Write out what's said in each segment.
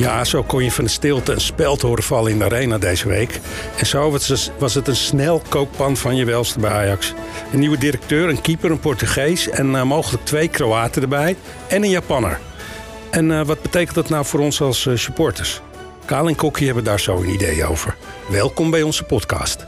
Ja, zo kon je van de stilte een speld horen vallen in de arena deze week. En zo was het een snel kookpan van je welste bij Ajax. Een nieuwe directeur, een keeper, een Portugees en uh, mogelijk twee Kroaten erbij. En een Japanner. En uh, wat betekent dat nou voor ons als uh, supporters? Kaal en Kokkie hebben daar zo een idee over. Welkom bij onze podcast.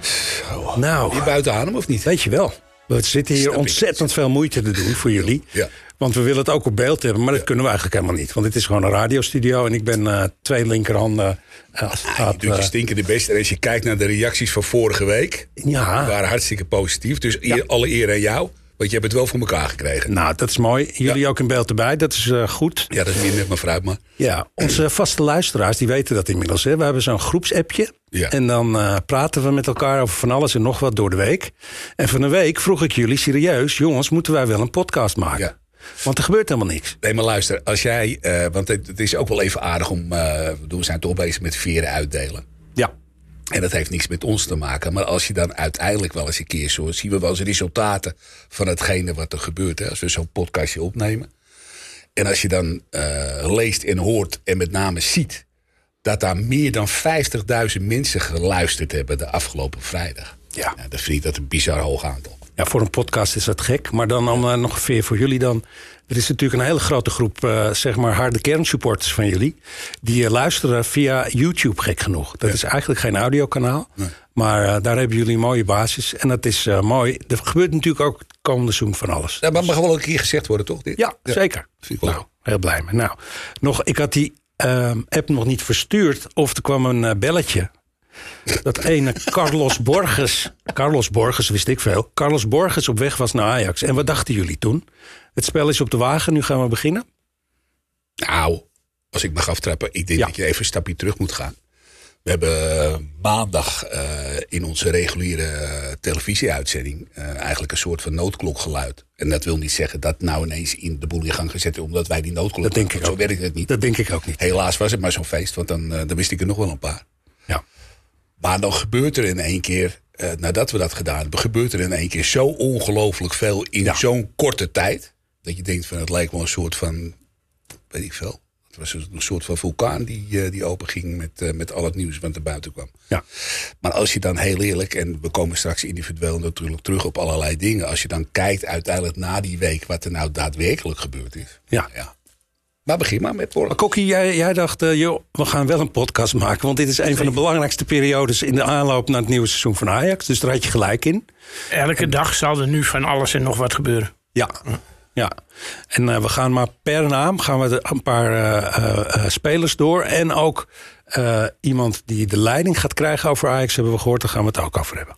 Zo, nou, je buiten adem of niet? Weet je wel. We zitten hier ontzettend veel moeite te doen voor jullie. Ja. Want we willen het ook op beeld hebben, maar dat kunnen we eigenlijk helemaal niet. Want het is gewoon een radiostudio en ik ben uh, twee linkerhanden. Uh, ah, je doet je stinkende best. En als je kijkt naar de reacties van vorige week, ja. waren hartstikke positief. Dus alle eer aan jou. Want je hebt het wel voor elkaar gekregen. Nou, dat is mooi. Jullie ook in beeld erbij. Dat is uh, goed. Ja, dat is meer net maar fruit maar. Ja, onze vaste luisteraars die weten dat inmiddels. Hè. We hebben zo'n groepsappje. Ja. En dan uh, praten we met elkaar over van alles en nog wat door de week. En van een week vroeg ik jullie serieus... jongens, moeten wij wel een podcast maken? Ja. Want er gebeurt helemaal niks. Nee, maar luister, als jij. Uh, want het, het, is ook wel even aardig om. Uh, we zijn toch bezig met veren uitdelen. Ja. En dat heeft niks met ons te maken. Maar als je dan uiteindelijk wel eens een keer zo. zien we wel eens resultaten van hetgene wat er gebeurt. Hè, als we zo'n podcastje opnemen. En als je dan uh, leest en hoort en met name ziet. dat daar meer dan 50.000 mensen geluisterd hebben de afgelopen vrijdag. Ja. ja dat vind ik dat een bizar hoog aantal. Ja, voor een podcast is dat gek. Maar dan, dan uh, nog voor jullie dan. Er is natuurlijk een hele grote groep, uh, zeg maar, harde kernsupporters van jullie. Die uh, luisteren via YouTube, gek genoeg. Dat is eigenlijk geen audiokanaal. Nee. Maar daar hebben jullie een mooie basis. En dat is mooi. Er gebeurt natuurlijk ook het komende zoom van alles. Ja, maar mag wel een keer gezegd worden, toch? Dit? Ja, ja, zeker. Nou, heel blij mee. Nou, nog, ik had die ehm, app nog niet verstuurd. Of er kwam een belletje dat ene Carlos Borges, Carlos Borges wist ik veel, Carlos Borges op weg was naar Ajax. En wat dachten jullie toen? Het spel is op de wagen, nu gaan we beginnen? Nou, als ik mag aftrappen, ik denk dat je even een stapje terug moet gaan. We hebben eh, maandag uh, in onze reguliere uh, televisieuitzending eigenlijk een soort van noodklok geluid. En dat wil niet zeggen dat nou ineens in de boel in gang gezet omdat wij die noodklok. Dat denk ik Zo ook. werkt het niet. Dat denk ik ook niet. Helaas was het maar zo'n feest, want dan, dan wist ik er nog wel een paar. Maar dan gebeurt er in één keer, uh, nadat we dat gedaan hebben, gebeurt er in één keer zo ongelooflijk veel in zo'n korte tijd. Dat je denkt van het lijkt wel een soort van, weet ik veel. Het was een soort van vulkaan die, uh, die open ging met, uh, met al het nieuws wat er buiten kwam. Ja. Maar als je dan heel eerlijk, en we komen straks individueel natuurlijk terug op allerlei dingen. Als je dan kijkt uiteindelijk na die week wat er nou daadwerkelijk gebeurd is. Ja. ja maar begin maar met porno. Kokkie, jij, jij dacht, uh, joh, we gaan wel een podcast maken. Want dit is een van de belangrijkste periodes in de aanloop naar het nieuwe seizoen van Ajax. Dus daar had je gelijk in. Elke dag zal er nu van alles en nog wat gebeuren. Ja, ja. En uh, we gaan maar per naam gaan we een paar uh, spelers door. En ook iemand die de leiding gaat krijgen over Ajax hebben we gehoord. Daar gaan we het ook over hebben.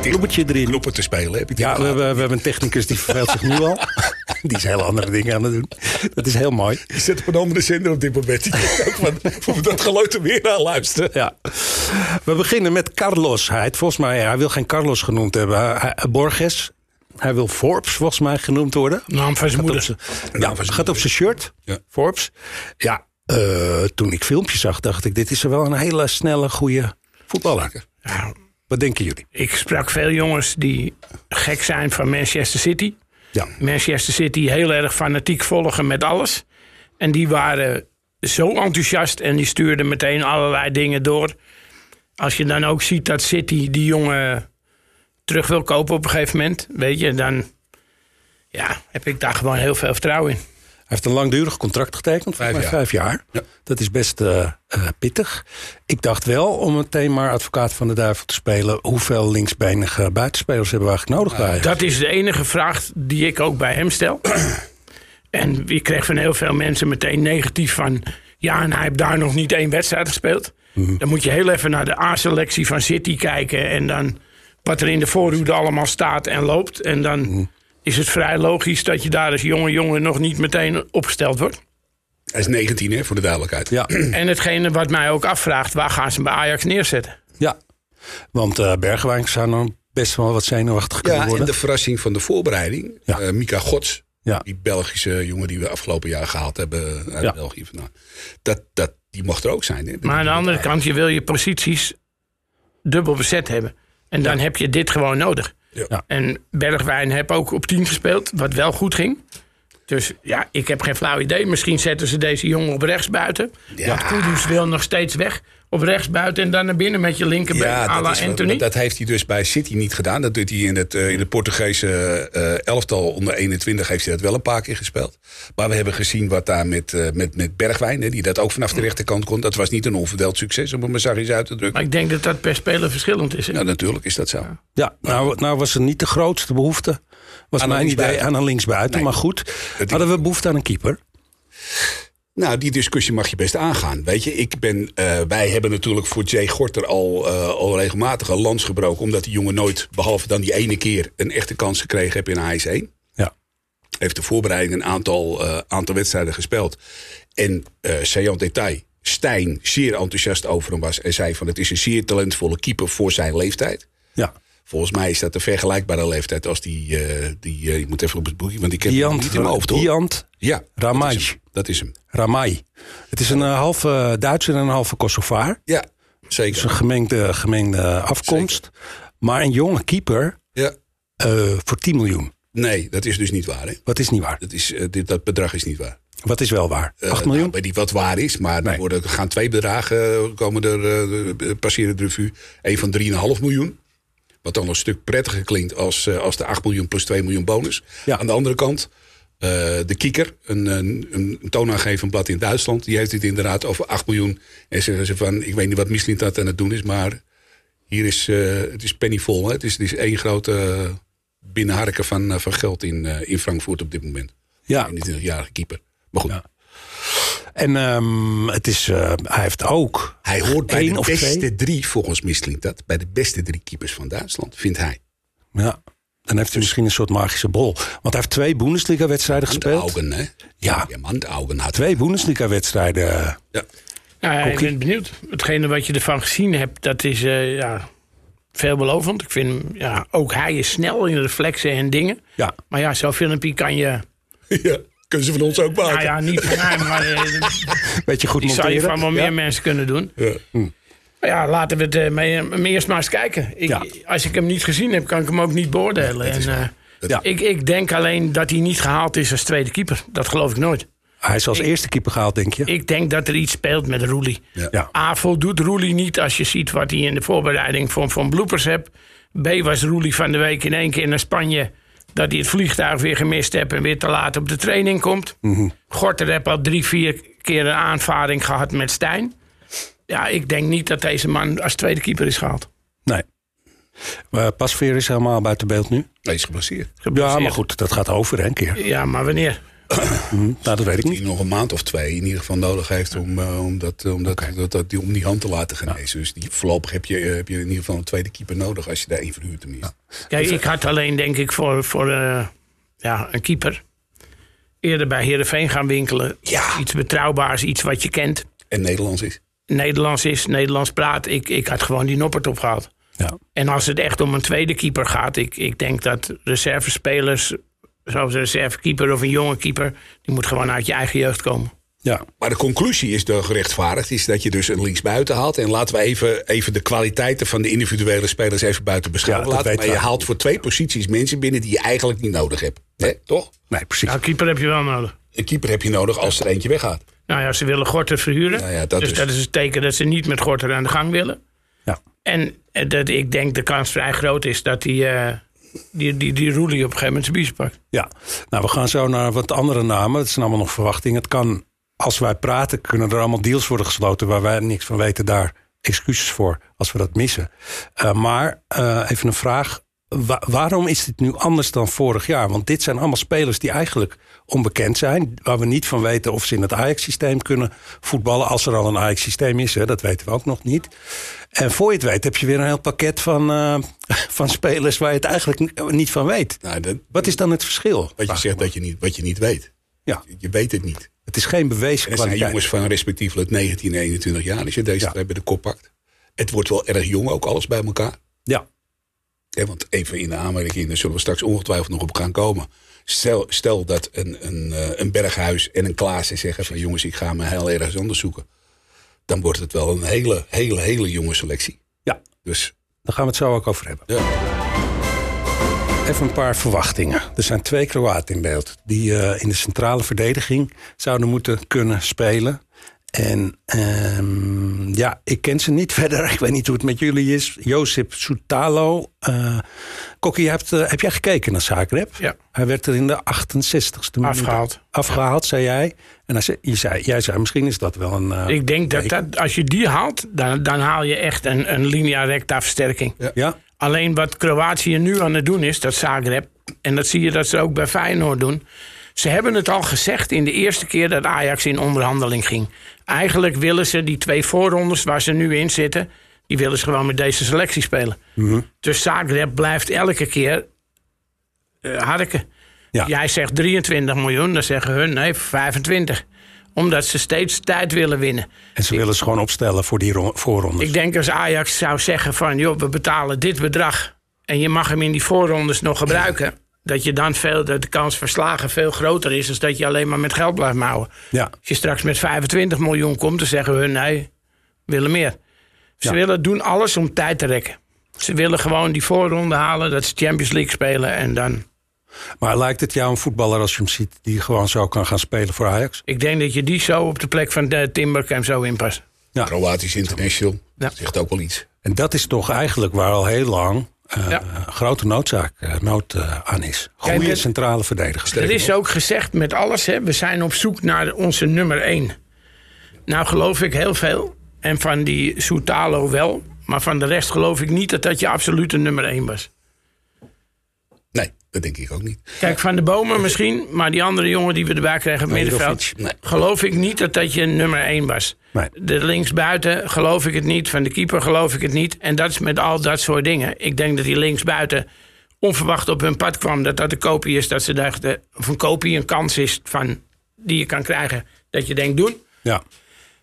Knoepetje erin. Knoepen te spelen, heb je Ja, we hebben, we hebben een technicus die verveelt zich nu al. Die is heel andere dingen aan het doen. Dat is heel mooi. Je zit op een andere zender op dit moment. Je dat geluid er weer naar luisteren. Ja. We beginnen met Carlos. Hij, volgens mij, hij wil geen Carlos genoemd hebben. Hij, Borges. Hij wil Forbes volgens mij genoemd worden. Naam van zijn moeder. ja, gaat op zijn shirt. Ja. Forbes. Ja, uh, toen ik filmpjes zag, dacht ik... dit is er wel een hele snelle, goede voetballer. Ja. Wat denken jullie? Ik sprak veel jongens die gek zijn van Manchester City. Ja. Manchester City heel erg fanatiek volgen met alles. En die waren zo enthousiast en die stuurden meteen allerlei dingen door. Als je dan ook ziet dat City die jongen terug wil kopen op een gegeven moment, weet je, dan ja, heb ik daar gewoon heel veel vertrouwen in heeft een langdurig contract getekend, vijf jaar. Vijf jaar. Ja. Dat is best uh, uh, pittig. Ik dacht wel, om meteen maar advocaat van de duivel te spelen... hoeveel linksbenige buitenspelers hebben we eigenlijk nodig bij? Dat is de enige vraag die ik ook bij hem stel. en ik kreeg van heel veel mensen meteen negatief van... ja, en hij heeft daar nog niet één wedstrijd gespeeld. Mm. Dan moet je heel even naar de A-selectie van City kijken... en dan wat er in de voorhoede allemaal staat en loopt. En dan... Mm is het vrij logisch dat je daar als jonge jongen nog niet meteen opgesteld wordt. Hij is 19, hè, voor de duidelijkheid. Ja. En hetgene wat mij ook afvraagt, waar gaan ze bij Ajax neerzetten? Ja, want uh, Bergwijn zou dan best wel wat zenuwachtig kunnen worden. Ja, en de verrassing van de voorbereiding. Ja. Uh, Mika Gods, ja. die Belgische jongen die we afgelopen jaar gehaald hebben uit ja. België. Nou, dat, dat, die mocht er ook zijn. Hè. Maar aan de andere kant, je wil je posities dubbel bezet hebben. En dan heb je dit gewoon nodig. Ja. En Bergwijn heb ook op 10 gespeeld, wat wel goed ging. Dus ja, ik heb geen flauw idee. Misschien zetten ze deze jongen op rechts buiten. Ja. Want Kudus wil nog steeds weg. Op rechts buiten en dan naar binnen met je linkerbeen. à dat, is Anthony. dat heeft hij dus bij City niet gedaan. Dat doet hij in het, eh, in het Portugese eh, elftal onder 21 heeft hij dat wel een paar keer gespeeld. Maar we hebben gezien wat daar met, eh, met, met Bergwijn, hè, die dat ook vanaf de rechterkant kon. Dat was niet een onverdeeld succes, om het maar zachtjes uit te drukken. Maar ik denk dat dat per speler verschillend is. hè? Ja, natuurlijk is dat zo. Ja, nou, nou was er niet de grootste behoefte. Was Aan een mijn idee linksbuiten. aan een linksbuiten. Nee. Maar goed, hadden we behoefte aan een keeper? Nou, die discussie mag je best aangaan. Weet je, ik ben, eh, wij hebben natuurlijk voor Jay Gorter al, eh, al regelmatig een lans gebroken. Omdat die jongen nooit, behalve dan die ene keer, een echte kans gekregen heeft in AS1. Ja. Heeft de voorbereiding een aantal, eh, aantal wedstrijden gespeeld. En eh Saillant Detail, Stijn, zeer enthousiast over hem was. En zei van het is een zeer talentvolle keeper voor zijn leeftijd. Ja. Volgens mij is dat een vergelijkbare leeftijd als die... eh, die eh, ik moet even op het boekje, want ik heb Diant, niet in mijn hoofd hoor. Diant Ja, Ramaj. Dat is hem. Dat is hem. Ramai. Het is een eh, halve Duitser en een halve Kosovaar. Ja, Dus zeker. een gemengde, gemengde afkomst. Maar een jonge keeper Ja. eh, voor 10 miljoen. Nee, dat is dus niet waar. Hè? Wat is niet waar? Dat, is, eh, dit, dat bedrag is niet waar. Wat is wel waar? Eh, 8 nou, miljoen? weet niet wat waar is, maar Nee. er worden, gaan twee bedragen eh, komen er, eh, passeren de revue. Eén van 3,5 miljoen. Wat dan een stuk prettiger klinkt als, eh, als de 8 miljoen plus 2 miljoen bonus. Ja. Aan de andere kant, eh, de Kieker, een, een, een toonaangevend blad in Duitsland... die heeft het inderdaad over 8 miljoen. En zeggen ze van, ik weet niet wat Michelin dat aan het doen is... maar hier is, eh, het is pennyvol. Hè? Het, is, het is één grote eh, binnenharken van, eh, van geld in, eh, in Frankfurt op dit moment. Ja. Een 21-jarige keeper. Maar goed, Ja. En ehm, het is, eh, hij heeft ook. Hij hoort bij één de of beste twee. drie, volgens Michelin dat. Bij de beste drie keepers van Duitsland, vindt hij. Ja. Dan heeft hij misschien een soort magische bol. Want hij heeft twee Bundesliga-wedstrijden gespeeld. Handaugen, hè? Ja. Ja, Handaugen had Twee Bundesliga-wedstrijden. Ja. Nou ja, ik ben benieuwd. Hetgene wat je ervan gezien hebt, dat is eh, ja, veelbelovend. Ik vind, hem, ja, ook hij is snel in reflexen en dingen. Ja. Maar ja, zo'n filmpje kan je... ja, kunnen ze van ons ook maken. Nou ja, niet van mij, maar eh, Weet je goed die zou je monteren? van wel Ja. meer mensen kunnen doen. Ja. Maar ja, laten we het eh, mee, mee eerst maar eens kijken. Ik, Ja. Als ik hem niet gezien heb, kan ik hem ook niet beoordelen. En, eh, waar. Dat- Ja. ik, ik denk alleen dat hij niet gehaald is als tweede keeper. Dat geloof ik nooit. Hij is als eerste keeper gehaald, denk je? Ik denk dat er iets speelt met Roelie. Ja. Ja. A, voldoet Roelie niet als je ziet wat hij in de voorbereiding van, van bloepers hebt. B, was Roelie van de week in één keer naar Spanje... dat hij het vliegtuig weer gemist hebt en weer te laat op de training komt. Gorter heeft al drie, vier keer een aanvaring gehad met Stijn. Ja, ik denk niet dat deze man als tweede keeper is gehaald. Nee. Maar Pasveer is helemaal buiten beeld nu. Hij is geblesseerd. Ja, maar goed, dat gaat over hè, een keer. Ja, maar wanneer? Nou, dat weet ik Die niet. nog een maand of twee in ieder geval nodig heeft om, eh, om, dat, om, dat, dat, dat- die, om die hand te laten genezen. Dus die, voorlopig heb je, eh, heb je in ieder geval een tweede keeper nodig als je daar één verhuurt tenminste. Kijk, ik had alleen denk ik voor, voor eh, ja, een keeper... eerder bij Heerenveen gaan winkelen. Ja. Iets betrouwbaars, iets wat je kent. En Nederlands is. Nederlands is, Nederlands praat. Ik, ik had gewoon die noppert opgehaald. Ja. En als het echt om een tweede keeper gaat... ik, ik denk dat reservespelers, zoals een reservekeeper of een jonge keeper... die moet gewoon uit je eigen jeugd komen. Ja. Maar de conclusie is de gerechtvaardigd, is dat je dus een linksbuiten haalt. En laten we even, even de kwaliteiten van de individuele spelers even buiten Ja, beschouwen dat laten. Maar je haalt voor twee posities mensen binnen die je eigenlijk niet nodig hebt. Hè, toch? Nee, precies. Nou, keeper heb je wel nodig. Een keeper heb je nodig als er eentje weggaat. Nou ja, ze willen Gorter verhuren. Nou ja, dat dus dus. dat is een teken dat ze niet met Gorter aan de gang willen. Ja. En eh, dat ik denk de kans vrij groot is dat die, eh die, die, die op een gegeven moment zijn biezen pakt. Ja, nou we gaan zo naar wat andere namen. Het zijn allemaal nog verwachtingen. Het kan, als wij praten, kunnen er allemaal deals worden gesloten waar wij niks van weten. Daar excuses voor als we dat missen. Uh, maar uh, even een vraag. Wa waarom is dit nu anders dan vorig jaar? Want dit zijn allemaal spelers die eigenlijk onbekend zijn. Waar we niet van weten of ze in het Ajax-systeem kunnen voetballen. Als er al een Ajax-systeem is, hè, dat weten we ook nog niet. En voor je het weet heb je weer een heel pakket van, uh, van spelers waar je het eigenlijk niet van weet. Nou, dat, Wat is dan het verschil? Wat je zegt dat je niet, wat je niet weet. Ja. Je, weet het niet. Het is geen bewezen en er zijn jongens van respectievelijk 19 en 21 jaar als je deze Ja. bij de kop pakt. Het wordt wel erg jong ook alles bij elkaar. Ja, Want even in de aanmerking, daar zullen we straks ongetwijfeld nog op gaan komen. Stel, stel dat een, een, eh, een Berghuis en een Klaassen zeggen van jongens, ik ga me heel ergens anders zoeken. Dan wordt het wel een hele, hele, hele jonge selectie. ja, Dus daar gaan we het zo ook over hebben. ja. Even een paar verwachtingen. Er zijn twee Kroaten in beeld die uh, in de centrale verdediging zouden moeten kunnen spelen. En um, ja, ik ken ze niet verder. Ik weet niet hoe het met jullie is. Josip Soutalo. Uh, Kokkie, hebt, uh, heb jij gekeken naar Zagreb? Ja. Hij werd er in de 68ste minuut afgehaald. Afgehaald, zei jij. En hij zei, je zei, jij zei, misschien is dat wel een... Uh, ik denk dat, dat als je die haalt, dan, dan haal je echt een, een linea recta versterking. Ja. ja. Alleen wat Kroatië nu aan het doen is, dat Zagreb... en dat zie je dat ze ook bij Feyenoord doen... Ze hebben het al gezegd in de eerste keer dat Ajax in onderhandeling ging. Eigenlijk willen ze die twee voorrondes waar ze nu in zitten... die willen ze gewoon met deze selectie spelen. Mm -hmm. Dus Zagreb blijft elke keer uh, harken. Ja. Jij zegt 23 miljoen, dan zeggen hun nee, 25 omdat ze steeds tijd willen winnen. En ze willen ze gewoon opstellen voor die voorrondes. Ik denk als Ajax zou zeggen van... joh, we betalen dit bedrag... en je mag hem in die voorrondes nog gebruiken... dat je dan veel, dat de kans verslagen veel groter is... dan dat je alleen maar met geld blijft mouwen. Ja. Als je straks met 25 miljoen komt, dan zeggen we... nee, we willen meer. Ze Ja. willen doen alles om tijd te rekken. Ze willen gewoon die voorronde halen, dat ze Champions League spelen... en dan Maar lijkt het jou een voetballer als je hem ziet... die gewoon zo kan gaan spelen voor Ajax? Ik denk dat je die zo op de plek van de Timbercamp zo inpast. Ja. Kroatisch International. Ja. Zegt ook wel iets. En dat is toch eigenlijk waar al heel lang... eh, Ja. grote noodzaak eh, nood eh, aan is. Goede centrale verdedigers. Er is ook gezegd met alles, hè, we zijn op zoek naar onze nummer 1. Nou geloof ik heel veel. En van die Soutalo wel. Maar van de rest geloof ik niet dat dat je absolute nummer 1 was. Dat denk ik ook niet. Kijk, Van de Bomen misschien. Maar die andere jongen die we erbij kregen middenveld. Nee. Geloof ik niet dat dat je nummer 1 was. Nee. De linksbuiten geloof ik het niet. Van de keeper geloof ik het niet. En dat is met al dat soort dingen. Ik denk dat die linksbuiten onverwacht op hun pad kwam. Dat dat de kopie is. Dat ze dachten, of een kopie een kans is van, die je kan krijgen. Dat je denkt doen. Ja.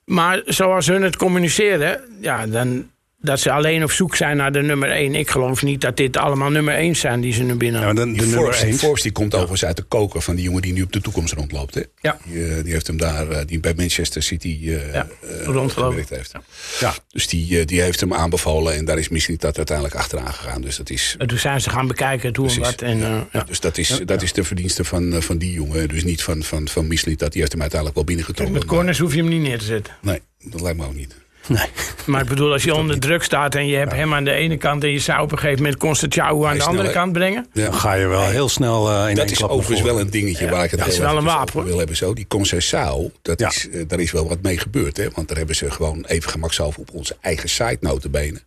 Maar zoals hun het communiceren, ja, dan, dat ze alleen op zoek zijn naar de nummer 1. Ik geloof niet dat dit allemaal nummer 1 zijn die ze nu binnen. Ja, maar dan, de nummer Forbes, die 1. Forbes die komt overigens uit de koker van die jongen die nu op de toekomst rondloopt. Hè? Ja. Die, eh, die heeft hem daar, eh, die bij Manchester City eh Ja, eh, rondgelopen. gewerkt heeft. Ja. Dus die, die heeft hem aanbevolen en daar is misschien dat uiteindelijk achteraan gegaan. Dus dat is, En toen zijn ze gaan bekijken hoe en wat. En, ja. dus dat is, dat is de verdienste van, van die jongen. Dus niet van, van, van Mislit. Dat die heeft hem uiteindelijk wel binnengetrokken. Met corners hoef je hem niet neer te zetten. Nee, dat lijkt me ook niet. Nee. Maar ik bedoel, als je onder druk staat en je hebt hem aan de ene kant... en je zou op een gegeven moment Constantiao aan Hij de is andere kant brengen. Ja. Dan ga je wel heel snel eh, in Dat is overigens wel een dingetje waar ik het dat is heel wel even een over wapen, wil hebben. Zo. Die Concessao, dat Ja. is, eh, daar is wel wat mee gebeurd. Hè? Want daar hebben ze gewoon even gemakshalve op onze eigen site notenbenen.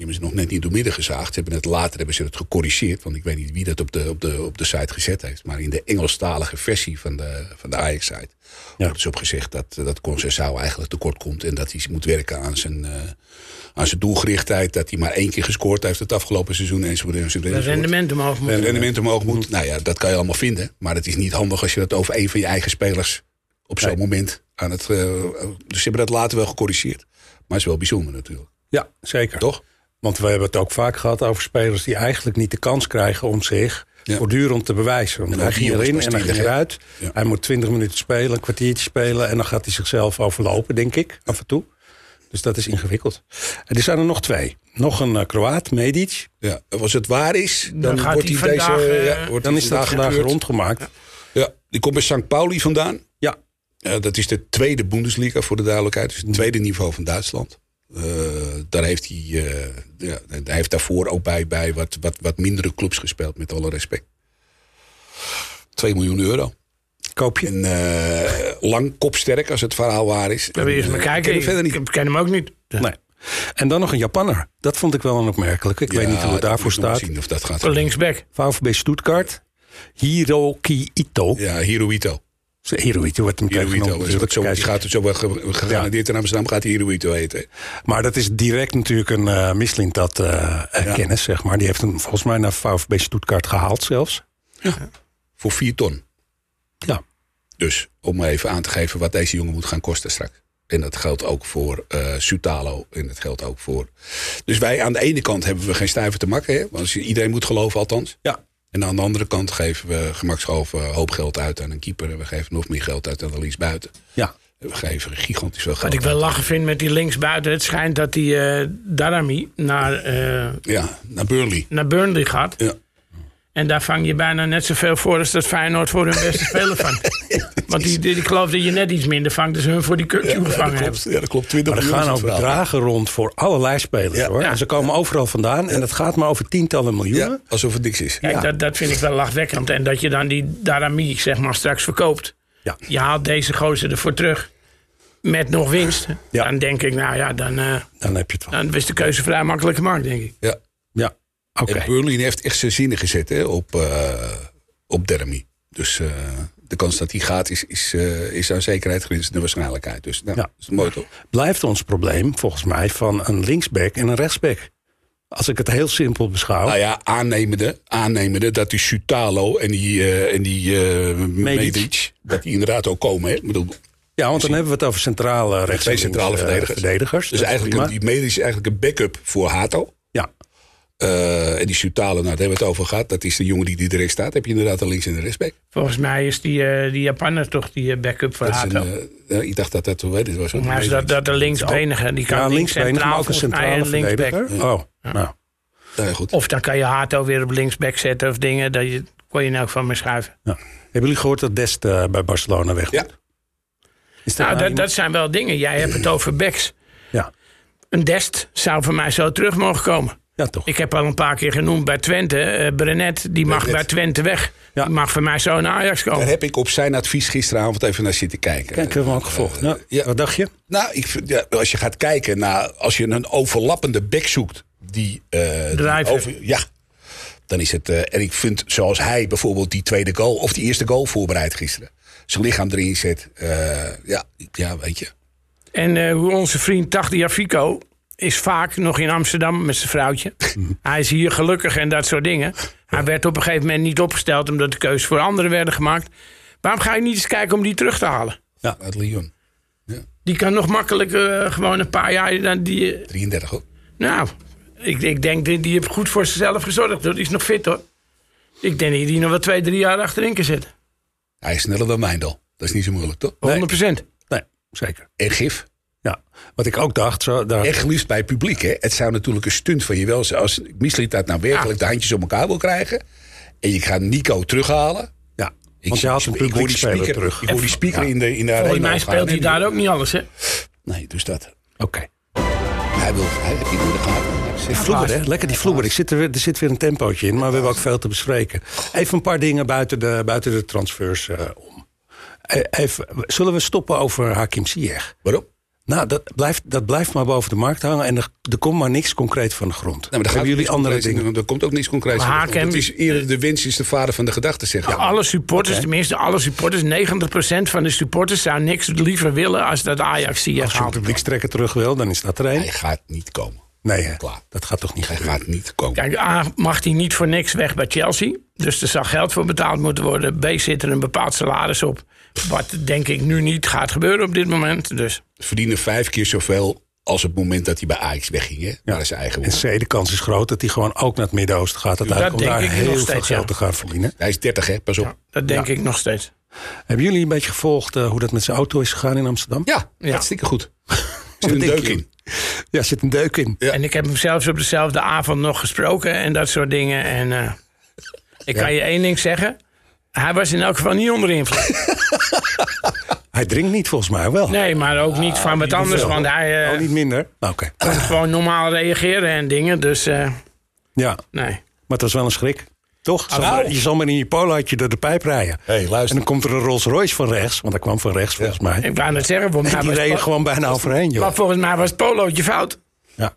Die hebben ze nog net niet door midden gezaagd. Ze hebben het later hebben ze het gecorrigeerd. Want ik weet niet wie dat op de, op de, op de site gezet heeft. Maar in de Engelstalige versie van de, van de Ajax-site... wordt dus op gezegd dat, eh, dat Concessao eigenlijk tekort komt... en dat hij moet werken aan zijn, eh, aan zijn doelgerichtheid. Dat hij maar één keer gescoord heeft het afgelopen seizoen. Enzovoort, enzovoort, rendement omhoog moet. En rendement omhoog moet. Nou ja, dat kan je allemaal vinden. Maar het is niet handig als je dat over een van je eigen spelers op zo'n Nee. moment aan het. eh, dus ze hebben dat later wel gecorrigeerd. Maar het is wel bijzonder natuurlijk. Ja, zeker. Toch? Want we hebben het ook vaak gehad over spelers die eigenlijk niet de kans krijgen om zich Ja. voortdurend te bewijzen. Want hij ging erin en hij ging eruit. Ja. Hij moet 20 minuten spelen, een kwartiertje spelen en dan gaat hij zichzelf overlopen, denk ik, af en toe. Dus dat is ingewikkeld. En er zijn er nog twee. Nog een eh, Kroaat, Medic. Ja, als het waar is, dan, wordt hij deze. eh, ja, wordt Dan is dat vandaag rondgemaakt. Ja, die komt bij St. Pauli vandaan. Ja, Ja, dat is de tweede Bundesliga voor de duidelijkheid. Dus het tweede niveau van Duitsland. Eh, daar heeft hij, eh, ja, hij heeft daarvoor ook bij, bij wat, wat, wat mindere clubs gespeeld, met alle respect. 2 miljoen euro. koop je. En eh, lang kopsterk, als het verhaal waar is. Dan wil je eens kijken. ken hem verder Ik, niet. ik ken hem ook niet. Nee. En dan nog een Japanner. Dat vond ik wel een opmerkelijke. Ik weet niet hoe het daarvoor staat. Zien of dat gaat. Linksback. VfB Stuttgart. Hiroki Ito. Ja, Hirohito. Hirohito wordt hem tegenwoordig Is wat zo, gaat het zo wel ge- gegarandeerd in Amsterdam gaat hij Hirohito heten. Maar dat is direct natuurlijk een uh, Michelin dat eh, eh, kennis, zeg maar. Die heeft hem volgens mij naar VfB Stuttgart gehaald zelfs. Voor 4 ton. Ja. Dus om even aan te geven wat deze jongen moet gaan kosten straks. En dat geldt ook voor eh Sutalo. En dat geldt ook voor. Dus wij aan de ene kant hebben we geen stuiver te makken. Hè? Want iedereen moet geloven, althans. Ja. En aan de andere kant geven we gemakshalve een hoop geld uit aan een keeper. En we geven nog meer geld uit aan de buiten. Ja. We geven gigantisch veel geld Wat ik wel uit. lachen vind met die linksbuiten. Het schijnt dat die eh Darami naar, eh, Ja, naar Burnley. naar Burnley gaat. Ja. En daar vang je bijna net zoveel voor als dat Feyenoord voor hun beste speler vangt. Want die, die, ik geloof dat je net iets minder vangt dan ze hun voor die kutje Ja, gevangen dat hebben. Ja, dat klopt. 20 Maar er gaan ook bedragen rond voor allerlei spelers Ja. hoor. Ja. En ze komen overal vandaan. En het gaat maar over tientallen miljoenen. Ja, alsof het niks is. Kijk, Ja. dat, dat vind ik wel lachwekkend. En dat je dan die Darami zeg maar straks verkoopt. Ja. Je haalt deze gozer ervoor terug. Met nog winst. Ja. Dan denk ik, nou ja, dan, eh, Dan heb je het wel. dan is de keuze vrij makkelijk gemaakt, denk ik. Ja. Oké. En Burnley heeft echt zijn zinnen gezet hè, op, eh op Dermy. Dus eh, de kans dat hij gaat is, is, eh, is aan zekerheid grenzende waarschijnlijkheid. Dus nou, Ja. dat is mooi toch? Blijft ons probleem volgens mij van een linksback en een rechtsback. Als ik het heel simpel beschouw. Nou ja, aannemende, aannemende dat die Sutalo en die, en die eh Medic, dat die inderdaad ook komen. Hè? Ik bedoel, Ja, want dan hebben we het over centrale rechts twee centrale verdedigers. verdedigers. Dus eigenlijk een, die Medic is eigenlijk een backup voor Hato. Eh, en die Sutalo, nou, daar hebben we het over gehad. Dat is de jongen die er direct staat. Heb je inderdaad een links- en een rechtsback. Volgens mij is die, eh, die Japaner toch die eh, backup voor Dat is Hato. eh, ik dacht dat dat, hoe het was. Mij is dat, dat de linksbenige. Die kan ja links linksbenig, maar ook een centrale. Oh, nou. Ja, goed. Of dan kan je Hato weer op linksback zetten of dingen. Dat je, kon je in elk geval mee schuiven. Ja. Hebben jullie gehoord dat Dest bij Barcelona weg Ja. Is Nou, nou dat, iemand- dat zijn wel dingen. Jij hebt het over backs. Ja. Een Dest zou voor mij zo terug mogen komen. Ja, toch. Ik heb al een paar keer genoemd bij Twente. eh Brenet, die mag Brenet. bij Twente weg. Ja. Die mag voor mij zo naar Ajax Daar komen. heb ik op zijn advies gisteravond even naar zitten kijken. Kijk, hebben we ook gevolgd. Ja. Wat dacht je? Nou, ik vind, ja, als je gaat kijken naar. Als je een overlappende back zoekt. Die, eh, die Driver. over, ja, dan is het. eh, en ik vind zoals hij bijvoorbeeld die tweede goal. of die eerste goal voorbereidt gisteren. Zijn lichaam erin zet. eh, ja, ja, weet je. En eh, hoe onze vriend Tagdia Fico is vaak nog in Amsterdam met zijn vrouwtje. Hij is hier gelukkig en dat soort dingen. Hij werd op een gegeven moment niet opgesteld omdat de keuzes voor anderen werden gemaakt. Waarom ga je niet eens kijken om die terug te halen? Uit Lyon. Die kan nog makkelijk eh, gewoon een paar jaar. dan Die, eh, 33 hoor. nou, ik, ik denk die, die heeft goed voor zichzelf gezorgd. hoor. Die is nog fit hoor. Ik denk dat die nog wel twee, drie jaar achterin kan zetten. 100%. Hij is sneller dan Mijndal. Dat is niet zo moeilijk toch? Nee, zeker. En gif. Ja. Wat ik ook dacht, zo, daar, Echt geliefd bij het publiek. Hè? Het zou natuurlijk een stunt van je wel zijn. Als Misliet dat nou werkelijk de handjes op elkaar wil krijgen. En je gaat Nico terughalen. ja. Ik, Want je haalt een ik hoor die speaker, terug. Ik hoor die speaker Ja. in de, in de Volgens arena mij speelt gaan, hij daar ook niet alles hè. Nee, dus dat. Oké. Hij wil, hij heeft niet in de gaten. Die vloer, hè? Lekker die vloer. Ik zit er, weer- er zit weer een tempootje in, maar we hebben ook veel te bespreken. Even een paar dingen buiten de, buiten de transfers eh, om. Eh, Even, zullen we stoppen over Hakim Ziyech? Waarom? Nou, dat blijft, dat blijft maar boven de markt hangen en er, er komt maar niks concreet van de grond. Nou, maar daar Hebben jullie niks andere dingen? Er komt ook niets concreets Maar in. Hakem- Het is eerder de wens is de vader van de gedachte, zeg je. Alle supporters, tenminste alle supporters, 90% van de supporters zou niks liever willen als dat Ajax hier Als je een publiekstrekker terug wil, dan is dat er één. Hij gaat niet komen. Nee, hè? Klaar. dat gaat toch niet Hij gebeuren? gaat niet komen. Kijk, A, mag hij niet voor niks weg bij Chelsea. Dus er zal geld voor betaald moeten worden. B, zit er een bepaald salaris op. Wat denk ik nu niet gaat gebeuren op dit moment. Dus Verdienen vijf keer zoveel als het moment dat hij bij Ajax wegging. Hè? Naar zijn eigen En. C, de kans is groot dat hij gewoon ook naar het Midden-Oosten gaat. Uiteindelijk om denk daar ik nog heel veel steeds, geld ja. te gaan verdienen. Hij is 30, hè? Pas op. dat denk ik nog steeds. Hebben jullie een beetje gevolgd eh, hoe dat met zijn auto is gegaan in Amsterdam? Ja, Ja. hartstikke goed. Er zit een deuk in. Ja, er zit een deuk in. Ja. En ik heb hem zelfs op dezelfde avond nog gesproken en dat soort dingen. En eh, ik kan je één ding zeggen. Hij was in elk geval niet onder invloed. Hij drinkt niet volgens mij wel. Nee, maar ook niet van wat anders. Want hij eh, Oh, niet minder? Nou, Oké. kon gewoon normaal reageren en dingen. Dus eh, Ja, nee. maar het was wel een schrik. Toch? Zal nou. maar- je zal maar in je polootje door de pijp rijden. Hey, En luister. dan komt er een Rolls Royce van rechts. Want hij kwam van rechts volgens mij. Ik wou net zeggen, volgens mij Die reed gewoon bijna overheen, joh. maar volgens mij was het polootje fout. Ja.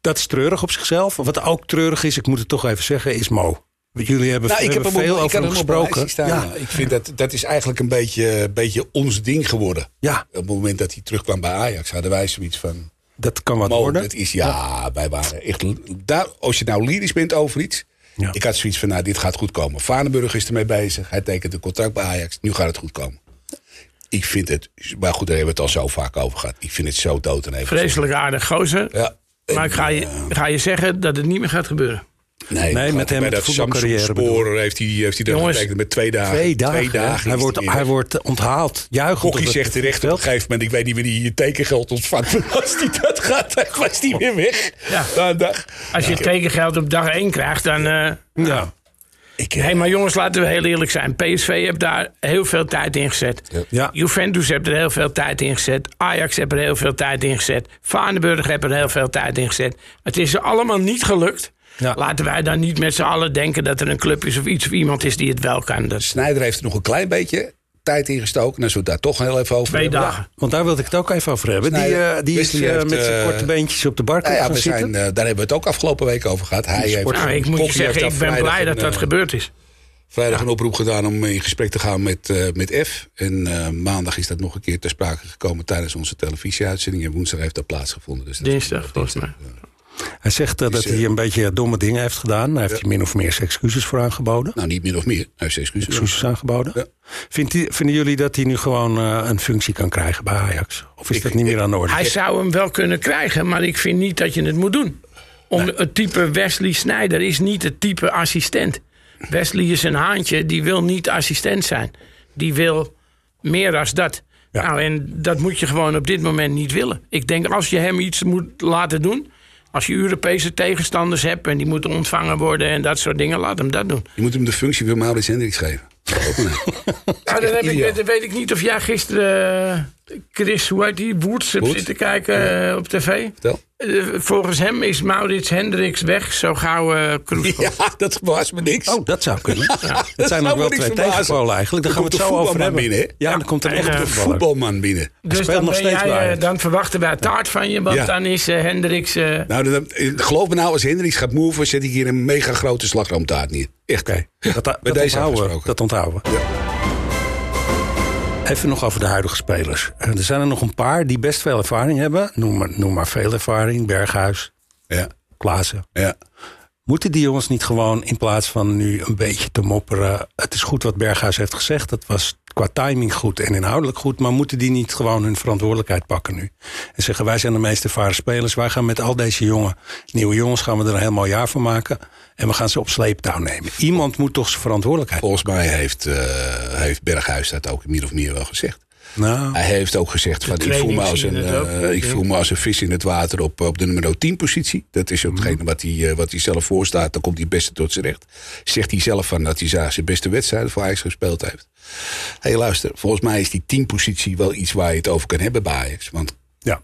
Dat is treurig op zichzelf. Wat ook treurig is, ik moet het toch even zeggen, is Mo. Jullie hebben, Nou, ik heb hebben veel op, over hem gesproken. staan. ja, ja. Ik vind dat, dat is eigenlijk een beetje, beetje ons ding geworden. ja, Op het moment dat hij terugkwam bij Ajax hadden wij zoiets van... dat kan wat Mo, worden. dat is, ja, wij waren echt... Daar, als je nou lyrisch bent over iets... Ja. Ik had zoiets van, nou, dit gaat goed komen. Varenburg is ermee bezig. Hij tekent een contract bij Ajax. Nu gaat het goed komen. Ik vind het... Maar goed, daar hebben we het al zo vaak over gehad. Ik vind het zo dood en even. Vreselijk aardig gozer. Ja. Maar ik ga je, ga je zeggen dat het niet meer gaat gebeuren. Nee, Nee, met hem bij met dat voetbalcarrière Samsung Spoor heeft hij, heeft hij daar Jongens, getekend met twee dagen. Twee dagen. hij, wordt, hij wordt onthaald. Juichend. Kokkie zegt terecht op een gegeven moment... ik weet niet wanneer hij je tekengeld ontvangt... maar als hij dat gaat, dan was hij weer weg. Ja. Na dag. Als je tekengeld op dag 1 krijgt, dan... eh, Ja. Ik, nee, maar jongens, laten we heel eerlijk zijn. PSV heeft daar heel veel tijd in gezet. Ja. Juventus heeft er heel veel tijd in gezet. Ajax heeft er heel veel tijd in gezet. Vaneburg heeft er heel veel tijd in gezet. Het is er allemaal niet gelukt. Laten wij dan niet met z'n allen denken dat er een club is of iets of iemand is die het wel kan. Dat... Snijder heeft er nog een klein beetje tijd ingestoken. En als we het daar toch heel even over Twee dagen. Want daar wilde ik het ook even over hebben. die, uh, die is uh, met zijn uh, korte beentjes op de bar nou ja, we zijn, Daar hebben we het ook afgelopen week over gehad. Hij heeft, nou, ik moet je zeggen, ik ben blij dat dat gebeurd is. Vrijdag een oproep gedaan om in gesprek te gaan met, met F. En maandag is dat nog een keer ter sprake gekomen tijdens onze televisieuitzending. En woensdag heeft dat plaatsgevonden. Dus Dinsdag, volgens mij. Hij zegt uh, dat hij een beetje domme dingen heeft gedaan. Hij heeft ja. min of meer zijn excuses voor aangeboden. Nou, niet min of meer. Hij heeft zijn excuses, excuses aangeboden. Ja. Vindt hij, vinden jullie dat hij nu gewoon uh, een functie kan krijgen bij Ajax? Of is ik, dat niet meer aan de orde? Hij zou hem wel kunnen krijgen, maar ik vind niet dat je het moet doen. Om nee. Het type Wesley Snijder is niet het type assistent. Wesley is een haantje, die wil niet assistent zijn. Die wil meer als dat. Ja. Nou, en dat moet je gewoon op dit moment niet willen. Ik denk als je hem iets moet laten doen als je Europese tegenstanders hebt en die moeten ontvangen worden en dat soort dingen, laat hem dat doen. Je moet hem de functie van Maurits Hendricks geven. nou, dan, heb ik, dan weet ik niet of jij gisteren Chris, hoe heet die, Woerts, heb zitten kijken ja. Eh, op tv. Vertel. Uh, volgens hem is Maurits Hendricks weg, zo gauw uh, Kroes Ja, dat was me niks. Oh, dat zou kunnen. Ja. Dat zijn nog wel twee tegenpolen eigenlijk. Daar gaan we het zo over hebben. Binnen, ja, ja, dan komt er echt een voetbalman binnen. Dus dan, nog steeds jij, dan verwachten wij taart van je, want dan is Hendricks... Nou, dan, geloof me nou, als Hendricks gaat move, zet ik hier een mega grote slagroomtaart neer. Echt. Okay. dat, dat, dat, onthouden, dat onthouden we. Even nog over de huidige spelers. Er zijn er nog een paar die best veel ervaring hebben. Noem maar, noem maar veel ervaring. Berghuis, ja. Klaassen. Ja. Moeten die jongens niet gewoon in plaats van nu een beetje te mopperen... het is goed wat Berghuis heeft gezegd. Dat was qua timing goed en inhoudelijk goed. Maar moeten die niet gewoon hun verantwoordelijkheid pakken nu? En zeggen wij zijn de meest ervaren spelers. Wij gaan met al deze jonge, nieuwe jongens gaan we er een heel mooi jaar van maken. En we gaan ze op sleeptouw nemen. Iemand moet toch zijn verantwoordelijkheid Volgens mij heeft, uh, heeft Berghuis dat ook meer of meer wel gezegd. Nou, hij heeft ook gezegd: van, ik, voel me als een, uh, ik voel me als een vis in het water op, op de nummer 10 positie. Dat is ook hetgene wat hij, uh, wat hij zelf voorstaat. Dan komt hij het beste tot zijn recht. Zegt hij zelf van dat hij zijn beste wedstrijden voor Ajax gespeeld heeft. Hé, hey, luister, volgens mij is die 10 positie wel iets waar je het over kan hebben bij Ajax. Want ja.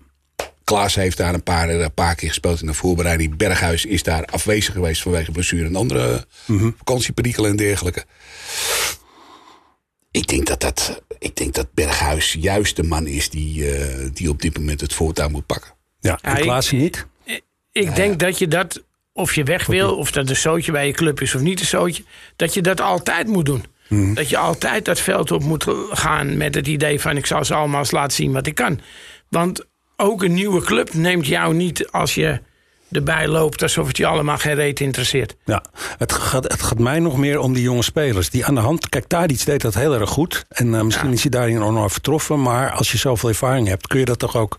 Klaas heeft daar een paar, een paar keer gespeeld in de voorbereiding. Berghuis is daar afwezig geweest vanwege blessure en andere mm -hmm. vakantieperikelen en dergelijke. Ik denk dat, dat, ik denk dat Berghuis juist de man is die, uh, die op dit moment het voortouw moet pakken. Ja, en Klaas niet? Ik, ik denk dat je dat, of je weg wil, of dat een zootje bij je club is of niet een zootje, dat je dat altijd moet doen. Mm. Dat je altijd dat veld op moet gaan met het idee van ik zal ze allemaal eens laten zien wat ik kan. Want ook een nieuwe club neemt jou niet als je erbij loopt alsof het je allemaal geen reet interesseert. Ja, het gaat, het gaat mij nog meer om die jonge spelers. Die aan de hand, kijk, Tadic deed dat heel erg goed. En uh, misschien ja. is hij daarin ook nog vertroffen. Maar als je zoveel ervaring hebt, kun je dat toch ook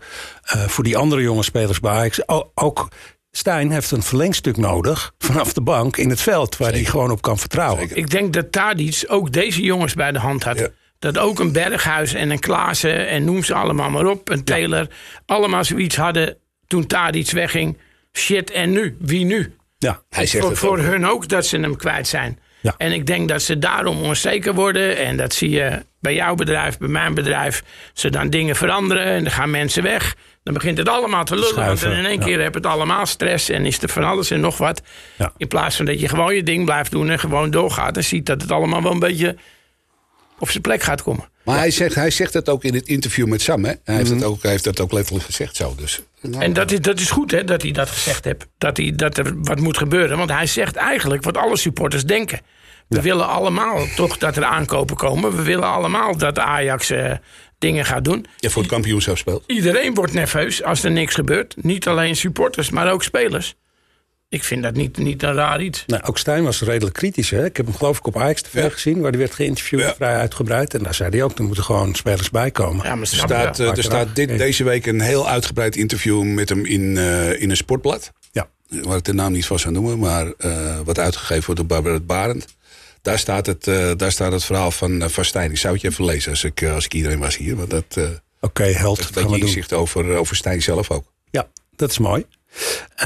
uh, voor die andere jonge spelers bij Ajax... ook Stijn heeft een verlengstuk nodig vanaf de bank in het veld... waar Zeker. hij gewoon op kan vertrouwen. Zeker. Ik denk dat Tadic ook deze jongens bij de hand had. Ja. Dat ook een Berghuis en een Klaassen en noem ze allemaal maar op... een Taylor, ja. allemaal zoiets hadden toen Tadic wegging shit, en nu? Wie nu? Ja, hij zegt voor, voor ook. hun ook dat ze hem kwijt zijn. Ja. En ik denk dat ze daarom onzeker worden. En dat zie je bij jouw bedrijf, bij mijn bedrijf. Ze dan dingen veranderen en dan gaan mensen weg. Dan begint het allemaal te lullen. Want in één ja. keer heb het allemaal stress en is er van alles en nog wat. Ja. In plaats van dat je gewoon je ding blijft doen en gewoon doorgaat. En ziet dat het allemaal wel een beetje op zijn plek gaat komen. Maar hij, zegt, hij zegt dat ook in het interview met Sam. Hè? Hij, heeft mm -hmm. dat ook, hij heeft dat ook letterlijk gezegd zo. Dus, nou, en dat is, dat is goed hè, dat hij dat gezegd heeft. Dat, hij, dat er wat moet gebeuren. Want hij zegt eigenlijk wat alle supporters denken. We ja. willen allemaal toch dat er aankopen komen. We willen allemaal dat Ajax uh, dingen gaat doen. Ja, voor het kampioenschap speelt. Iedereen wordt nerveus als er niks gebeurt. Niet alleen supporters, maar ook spelers. Ik vind dat niet, niet een raar iets. Nou, ook Stijn was redelijk kritisch. Hè? Ik heb hem geloof ik op Ajax TV ja. gezien, waar hij werd geïnterviewd, ja. vrij uitgebreid. En daar zei hij ook, er moeten gewoon spelers bij komen. Ja, maar er staat, uh, er staat dit, deze week een heel uitgebreid interview met hem in, uh, in een sportblad. Ja. Waar ik de naam niet van zou noemen, maar uh, wat uitgegeven wordt door Barbara Barend. Daar staat, het, daar staat het verhaal van, van Stijn. Ik zou het je even lezen als ik, als ik iedereen was hier. Want dat, Oké, okay, held. Dat beetje inzicht over, over Stijn zelf ook. Ja, dat is mooi.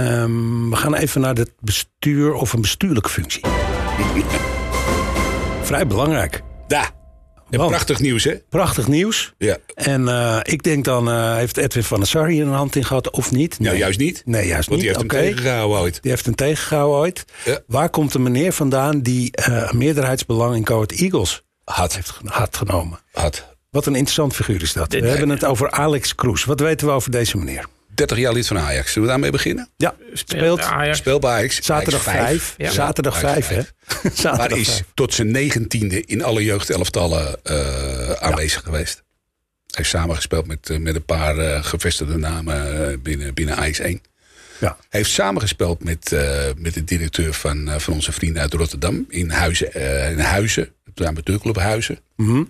Um, we gaan even naar het bestuur of een bestuurlijke functie. Vrij belangrijk. Want- prachtig nieuws, hè? Prachtig nieuws. Ja. En eh, ik denk dan, eh, heeft Edwin van der Sar hier een hand in gehad of niet? Nou, juist niet. Nee, juist Want die niet. heeft Oké. hem tegengehouden ooit. Die heeft hem tegengehouden ooit. Ja. Waar komt een meneer vandaan die eh, meerderheidsbelang in Ahead Eagles Had. heeft had genomen? Had. Wat een interessant figuur is dat. We hebben het over Alex Kroes. Wat weten we over deze meneer? 30 jaar lid van Ajax. Zullen we daarmee beginnen? Ja, speelt Ajax. Speel bij Ajax. zaterdag Ajax 5. Ja. Zaterdag Ajax 5, hè? Maar zaterdag is 5. tot zijn negentiende in alle jeugdelftallen eh aanwezig geweest. Hij heeft samengespeeld met, eh, met een paar eh, gevestigde namen binnen, binnen Ajax 1. Ja. Hij heeft samengespeeld met, eh, met de directeur van, van onze vrienden uit Rotterdam. In Huizen. eh, in Huizen de amateurclub Huizen. Mhm.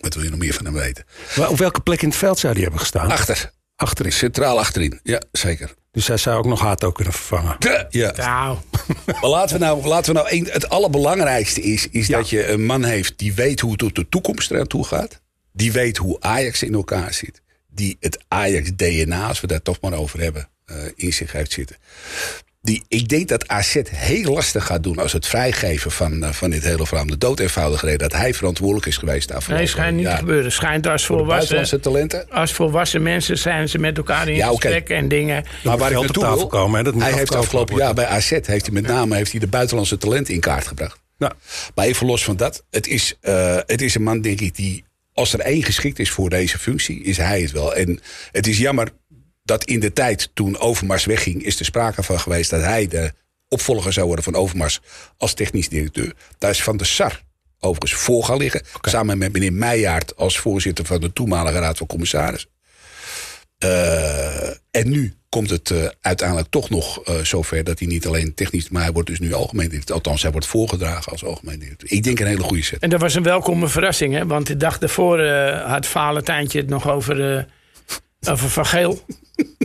Wat wil je nog meer van hem weten? Maar op welke plek in het veld zou die hebben gestaan? Achter. Achterin. Centraal achterin. Ja, zeker. Dus hij zou ook nog Hato kunnen vervangen. Ja. Nou, Maar laten we nou, laten we nou een, het allerbelangrijkste is, is Ja. dat je een man heeft die weet hoe het op de toekomst eraan toe gaat. Die weet hoe Ajax in elkaar zit. Die het Ajax DNA, als we daar toch maar over hebben, eh, in zich heeft zitten. Die, ik denk dat AZ heel lastig gaat doen als het vrijgeven van, eh, van dit hele verhaal. om De dood eenvoudig reden dat hij verantwoordelijk is geweest daarvoor. nee, schijnt niet te gebeuren. Schijnt als volwassen, Buitenlandse talenten. als volwassen mensen zijn ze met elkaar in Ja, gesprek en dingen. Maar waar ik naartoe tafel wil, komen, hè, dat moet hij heeft afgelopen jaar bij AZ heeft hij met name heeft hij de buitenlandse talenten in kaart gebracht. Nou, Maar even los van dat. Het is, eh, het is een man, denk ik, die als er één geschikt is voor deze functie, is hij het wel. En het is jammer dat in de tijd toen Overmars wegging, is er sprake van geweest dat hij de opvolger zou worden van Overmars als technisch directeur. Daar is Van der Sar overigens voor gaan liggen. Samen met meneer Meijaard als voorzitter van de toenmalige raad van commissarissen. Eh, en nu komt het eh, uiteindelijk toch nog eh, zover dat hij niet alleen technisch, maar hij wordt dus nu algemeen directeur. Althans, hij wordt voorgedragen als algemeen directeur. Ik denk een hele goede zet. En dat was een welkome verrassing, hè? Want de dag daarvoor had Valentijntje het nog over, over Van Geel.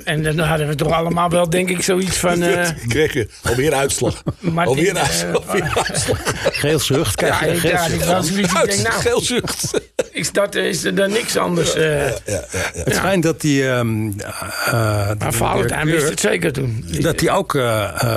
En dan hadden we toch allemaal wel, denk ik, zoiets van... eh, Ik kreeg je alweer uitslag. Martin, alweer eh, uitslag. alweer uitslag. geel zucht. Krijg ja, je ja, ik zucht. was zoiets, ik denk, nou, Geelzucht. Is, dat, is er dan niks anders? eh Het schijnt dat die... ehm eh, die maar Valentijn wist het zeker toen. Dat hij ook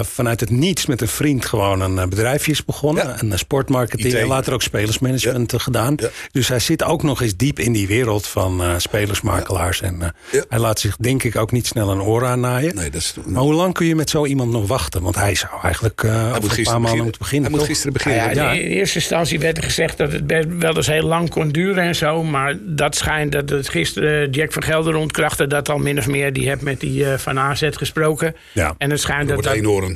vanuit het niets met een vriend gewoon een bedrijfje is begonnen. Ja. Een sportmarketing IT. en later ook spelersmanagement gedaan. Ja. Dus hij zit ook nog eens diep in die wereld van eh, spelersmakelaars. En eh, Ja. hij laat zich denk ik ook niet snel een oor aannaaien. Nee, dat is... Maar hoe lang kun je met zo iemand nog wachten? Want hij zou eigenlijk eh Hij over moet een paar gisteren maanden beginnen. moeten beginnen. Hij moet toch? gisteren beginnen. Ja, Ja. in eerste instantie werd er gezegd dat het best wel eens heel lang kon duren en zo. Maar dat schijnt dat het gisteren Jack van Gelder ontkrachtte dat al min of meer. Die heeft met die eh, van AZ gesproken. Ja. En het schijnt dat,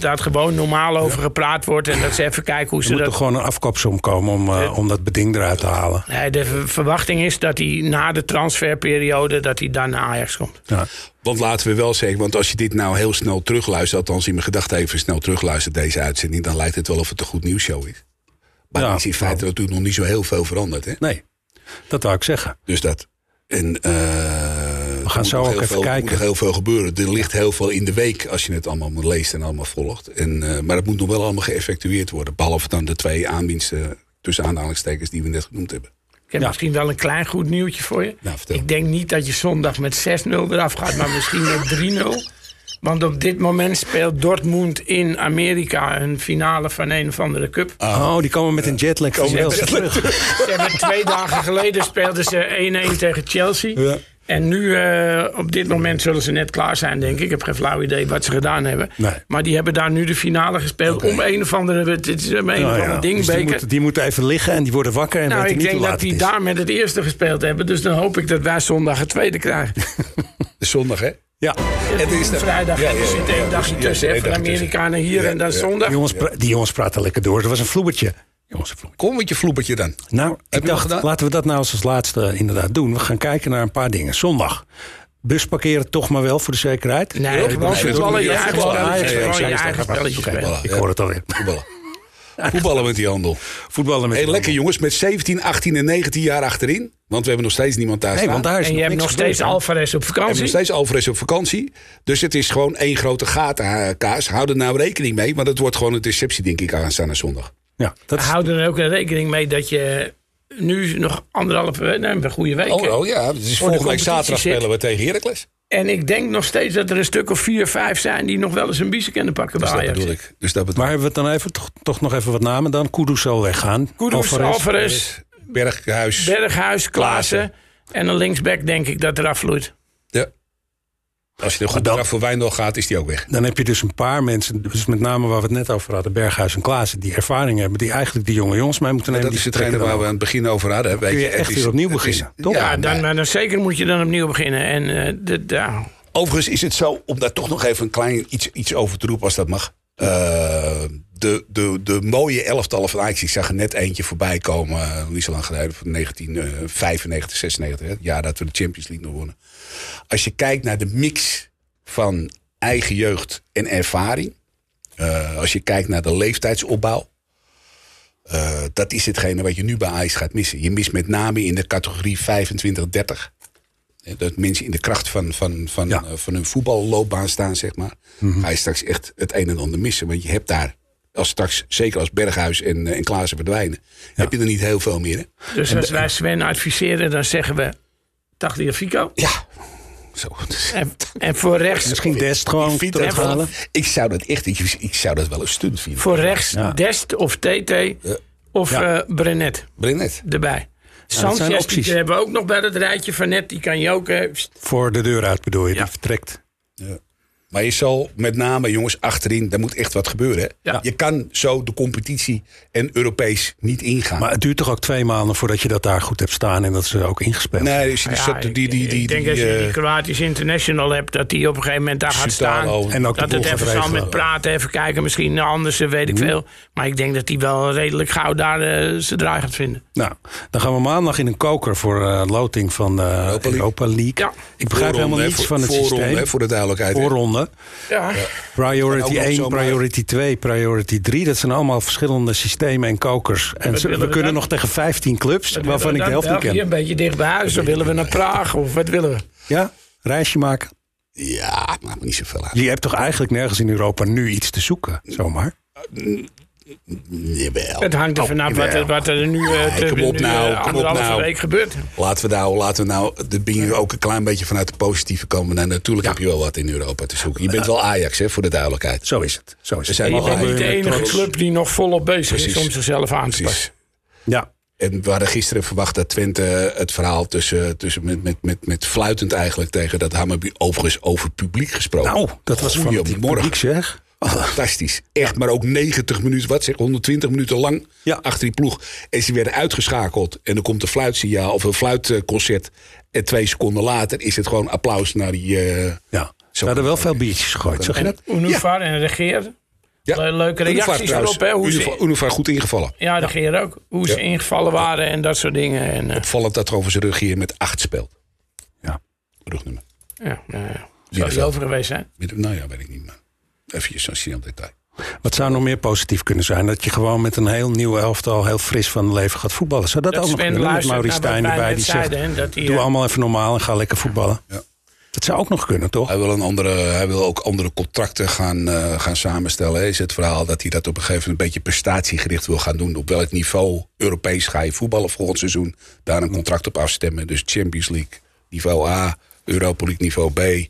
dat, gewoon normaal over gepraat wordt. En dat ze even kijken hoe Er ze moet dat... toch gewoon een afkoopsom komen om, eh, om dat beding eruit te halen. Nee, de ver- verwachting is dat hij na de transferperiode dat hij dan naar Ajax komt. Ja. Want laten we wel zeggen, want als je dit nou heel snel terugluistert, althans in mijn gedachten even snel terugluistert, deze uitzending, dan lijkt het wel of het een goed nieuwsshow is. Maar Ja, er is in feite natuurlijk nog niet zo heel veel veranderd. Hè? Nee, dat wou ik zeggen. Dus dat. En, eh, We gaan zo ook even Er kijken. moet nog heel veel gebeuren. Er ligt heel veel in de week als je het allemaal leest en allemaal volgt. En, eh, maar het moet nog wel allemaal geëffectueerd worden. Behalve dan de twee aanwinsten tussen aanhalingstekens die we net genoemd hebben. Ik heb Ja. misschien wel een klein goed nieuwtje voor je. Nou, vertel. Ik denk niet dat je zondag met 6-0 eraf gaat, maar misschien met 3-0. Want op dit moment speelt Dortmund in Amerika een finale van een of andere cup. Oh, die komen met een jetlag Chelsea terug. Ze hebben twee dagen geleden speelden ze 1-1 tegen Chelsea. Ja. En nu, eh, op dit moment, zullen ze net klaar zijn, denk ik. Ik heb geen flauw idee wat ze gedaan hebben. Nee. Maar die hebben daar nu de finale gespeeld om een of andere, het is een Nou of ja, ander dus die, die moeten even liggen en die worden wakker en nou, weten ik niet denk dat die daar met het eerste gespeeld hebben. Dus dan hoop ik dat wij zondag het tweede krijgen. Zondag, hè? Ja, Het is de- Vrijdag Ja, ja, er ja, zit één dagje tussen. één hè, Van dagje tussen. Amerika naar hier en dan zondag. die jongens, pra- die jongens praten lekker door. Dat was een vloebertje. Jongens, vloebertje. Kom met je vloepertje dan. Nou, Heb ik dacht, laten we dat nou als laatste inderdaad doen. We gaan kijken naar een paar dingen. Zondag. Bus parkeren toch maar wel voor de zekerheid. Nee, gewoon voetballen, je eigen spelletje. Spelen. ik hoor het alweer. Voetballen. Met die handel. Voetballen met Hey, die lekker jongens, met 17, 18 en 19 jaar achterin. Want we hebben nog steeds niemand daar Nee, staan. want daar is En je hebt nog steeds? Alvarez op We hebben vakantie. nog steeds Alvarez op vakantie. Dus het is gewoon één grote gatenkaas. Hou er nou rekening mee. Want het wordt gewoon een deceptie, denk ik, aanstaande zondag. Ja, dat is, Houd er ook rekening mee dat je nu nog anderhalve week, nee, een goede week. Oh, oh ja, het is volgende week zaterdag zit. spelen we tegen Heracles. En ik denk nog steeds dat er een stuk of vier, vijf zijn... die nog wel eens een biezen kunnen pakken Dus bij dat Ajax. bedoel ik. Dus dat bedoel Maar hebben we het dan even, toch, toch nog even wat namen dan? Kudus zal weggaan. Kudus, Alvarez. Berghuis. Berghuis, Klaassen. En een linksback denk ik dat eraf vloeit. ja. Als je er goed voor Wijndal gaat, is die ook weg. Dan heb je dus een paar mensen, dus met name waar we het net over hadden... Berghuis en Klaassen, die ervaring hebben... die eigenlijk die jonge jongens mee moeten nemen. dat is die hetgene waar we aan het begin over hadden. Weet Kun je echt weer opnieuw beginnen, toch? Ja, maar- dan, maar dan zeker moet je dan opnieuw beginnen. En eh, Overigens is het zo, om daar toch nog even een klein iets, iets over te roepen als dat mag. De, de, de mooie elftallen van Ajax, ik zag er net eentje voorbij komen, eh, niet zo lang geleden, van 1995, 96, hè, het jaar dat we de Champions League nog wonnen. Als je kijkt naar de mix van eigen jeugd en ervaring, eh, als je kijkt naar de leeftijdsopbouw, eh, dat is hetgene wat je nu bij Ajax gaat missen. Je mist met name in de categorie 25-30. Hè, Dat mensen in de kracht van, van, van, Ja. van hun voetballoopbaan staan, zeg maar. Ga je straks echt het een en ander missen. Want je hebt daar, als straks, zeker als Berghuis en, eh, en Klaassen verdwijnen, heb je er niet heel veel meer. Hè? dus als wij Sven adviseren, dan zeggen we... Tagliafico. Ja, zo. En, en voor rechts, Misschien Dest gewoon terughalen. Ik zou dat echt, ik, ik zou dat wel een stunt vinden. voor rechts Ja. Dest of TT of Ja. eh Brenet Brenet. erbij. dat zijn Sanchez, opties. die hebben we ook nog bij het rijtje van net. Die kan je ook... eh, Voor de deur uit bedoel je, Ja. die vertrekt. Ja. Maar je zal met name, jongens, achterin, daar moet echt wat gebeuren. Hè? Ja. Je kan zo de competitie en Europees niet ingaan. Maar het duurt toch ook twee maanden voordat je dat daar goed hebt staan... en dat ze ook ingespeeld nee, dus die, ja, die, die, die, ik, die, ik denk die, als je die eh, Kroatisch International hebt... dat die op een gegeven moment daar gaat staan. En ook dat het even zal met praten, even kijken. Misschien anders, weet ik veel. Maar ik denk dat hij wel redelijk gauw daar eh, zijn draai gaat vinden. Nou, dan gaan we maandag in een koker voor eh, loting van Europa League. League. Ja. Ik begrijp voorronde, helemaal niets voor- van het voorronde, systeem. voor de duidelijkheid. Hè. Voorronde. Ja, Priority ook nog 1, zomaar- priority 2, priority 3. Dat zijn allemaal verschillende systemen en kokers. En we we kunnen dan? nog tegen 15 clubs, waarvan ik de helft niet ken. een beetje dicht bij huis. Dan willen we naar Praag of wat willen we? Ja, reisje maken. Ja, maakt me niet zoveel uit. Je hebt toch eigenlijk nergens in Europa nu iets te zoeken, zomaar? Jawel. Het hangt er vanaf wat, er- wat er nu, eh, te- kom op nu, nou, eh, kom op anderhalve nou. week gebeurt. Laten we nou, laten we nou de dingen ook een klein beetje vanuit de positieve komen. Nou, natuurlijk heb je wel wat in Europa te zoeken. Je bent wel Ajax, hè, voor de duidelijkheid. Zo is het. Zo is het. zijn Je bent niet de enige trots. club die nog volop bezig is om zichzelf aan te passen. Ja, En we hadden gisteren verwacht dat Twente het verhaal tussen, tussen met, met, met, met fluitend eigenlijk tegen dat Hammerby overigens over publiek gesproken. nou, dat was van het Goedemorgen. publiek zeg. Fantastisch. Echt, maar ook 90 minuten, wat zeg, 120 minuten lang Ja. achter die ploeg. En ze werden uitgeschakeld. En dan komt een fluitsignaal of een fluitconcert. En twee seconden later is het gewoon applaus naar die... eh, Ja, Zo ze hadden wel veel biertjes gegooid, zag je dat? Unifar en Regeer. ja. Le- leuke reacties trouwens. erop, hè, hoe ze- goed ingevallen. Ja, Regeer ook. Hoe ze Ja. ingevallen waren en dat soort dingen. En, eh, Opvallend dat er over zijn rug hier met acht speelt. Ja. Rugnummer. ja, nou ja. Zou Wie die er over geweest zijn? Met- Nou ja, weet ik niet. Maar even zo'n snel detail. Wat zou nog meer positief kunnen zijn? Dat je gewoon met een heel nieuw elftal heel fris van het leven gaat voetballen. Zou dat, Dat ook nog kunnen? Met Maurice Stijn erbij die zegt, zeiden, dat hij, doe eh, allemaal even normaal en ga lekker voetballen. Ja. Dat zou ook nog kunnen, toch? Hij wil, een andere, hij wil ook andere contracten gaan, eh, gaan samenstellen. Is het verhaal dat hij dat op een gegeven moment een beetje prestatiegericht wil gaan doen. Op welk niveau Europees ga je voetballen volgend seizoen. Daar een contract op afstemmen. Dus Champions League niveau A, Europa League niveau B.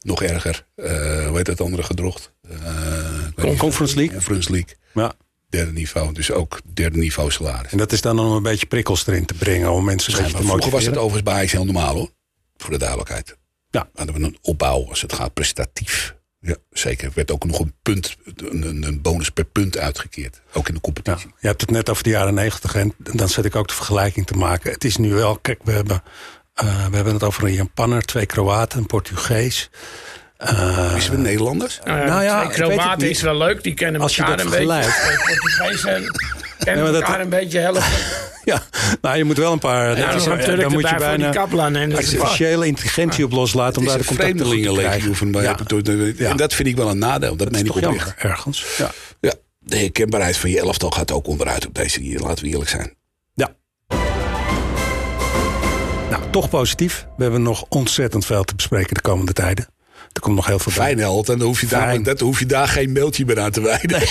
Nog erger, eh hoe heet dat andere gedrocht? Eh. Conference League? Conference League. Ja. Derde niveau, dus ook derde niveau salaris. En dat is dan om een beetje prikkels erin te brengen om mensen te Vroeger was motiveren. het overigens bij Ajax heel normaal hoor. Voor de duidelijkheid. Ja. Hadden we een opbouw als het gaat prestatief. Ja, zeker. Er werd ook nog een punt, een, een- bonus per punt uitgekeerd. Ook in de Ja, competitie. je hebt het net over de jaren negentig en dan zet ik ook de vergelijking te maken. Het is nu wel, kijk, we hebben, eh, we hebben het over een Japanner, twee Kroaten, een Portugees. Eh, Is het Nederlanders? Nou ja, Nou ja, Kroaten is wel leuk. Die kennen Als je elkaar dat een beetje. kennen dat- elkaar een beetje helpen. ja, nou je moet wel een paar. Ja, dat dan moet je die bijna kaplan. En dat is waar. artificiële intelligentie op loslaten om daar de contacten te krijgen. Ja, En dat vind ik wel een nadeel. Dat, meen ik toch oprecht. jammer ergens. Ja. Ja, de herkenbaarheid van je elftal gaat ook onderuit op deze manier. Laten we eerlijk zijn. ja. Nou, toch positief. We hebben nog ontzettend veel te bespreken de komende tijden. Er komt nog heel veel bij. Fijn held. En dan hoef je daar, dat, hoef je daar geen mailtje meer aan te wijden. Ik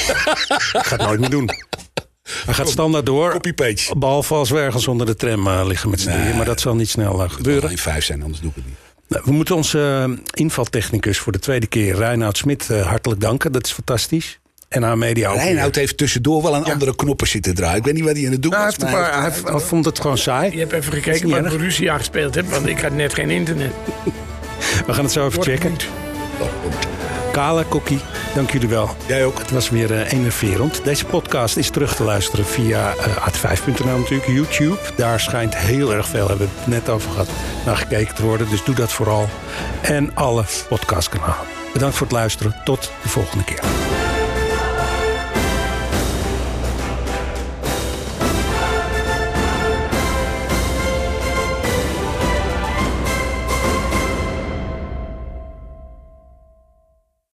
ga het nooit meer doen. Hij gaat standaard door. Copy-paste. Behalve als we ergens onder de tram eh, liggen met z'n Nee. drieën. Maar dat zal niet snel eh, Het moet gebeuren. alleen vijf zijn, anders doe ik het niet. Nou, we moeten onze invaltechnicus voor de tweede keer, Reinoud Smit, hartelijk danken. Dat is fantastisch. En aan media ook. Reinoud heeft tussendoor wel een andere knoppen zitten draaien. Ik weet niet wat hij aan het doen nou, was. Hij, maar hij, hij, vond het gewoon saai. Je hebt even gekeken wat Borussia gespeeld hebt, want ik had net geen internet. We gaan het zo even checken. Kale, Kokkie, dank jullie wel. Jij ook. Het was weer uh, enerverend. Deze podcast is terug te luisteren via uh, art5.nl natuurlijk, YouTube. Daar schijnt heel erg veel, hebben we het net over gehad, naar gekeken te worden. Dus doe dat vooral. En alle podcastkanalen. Bedankt voor het luisteren. Tot de volgende keer.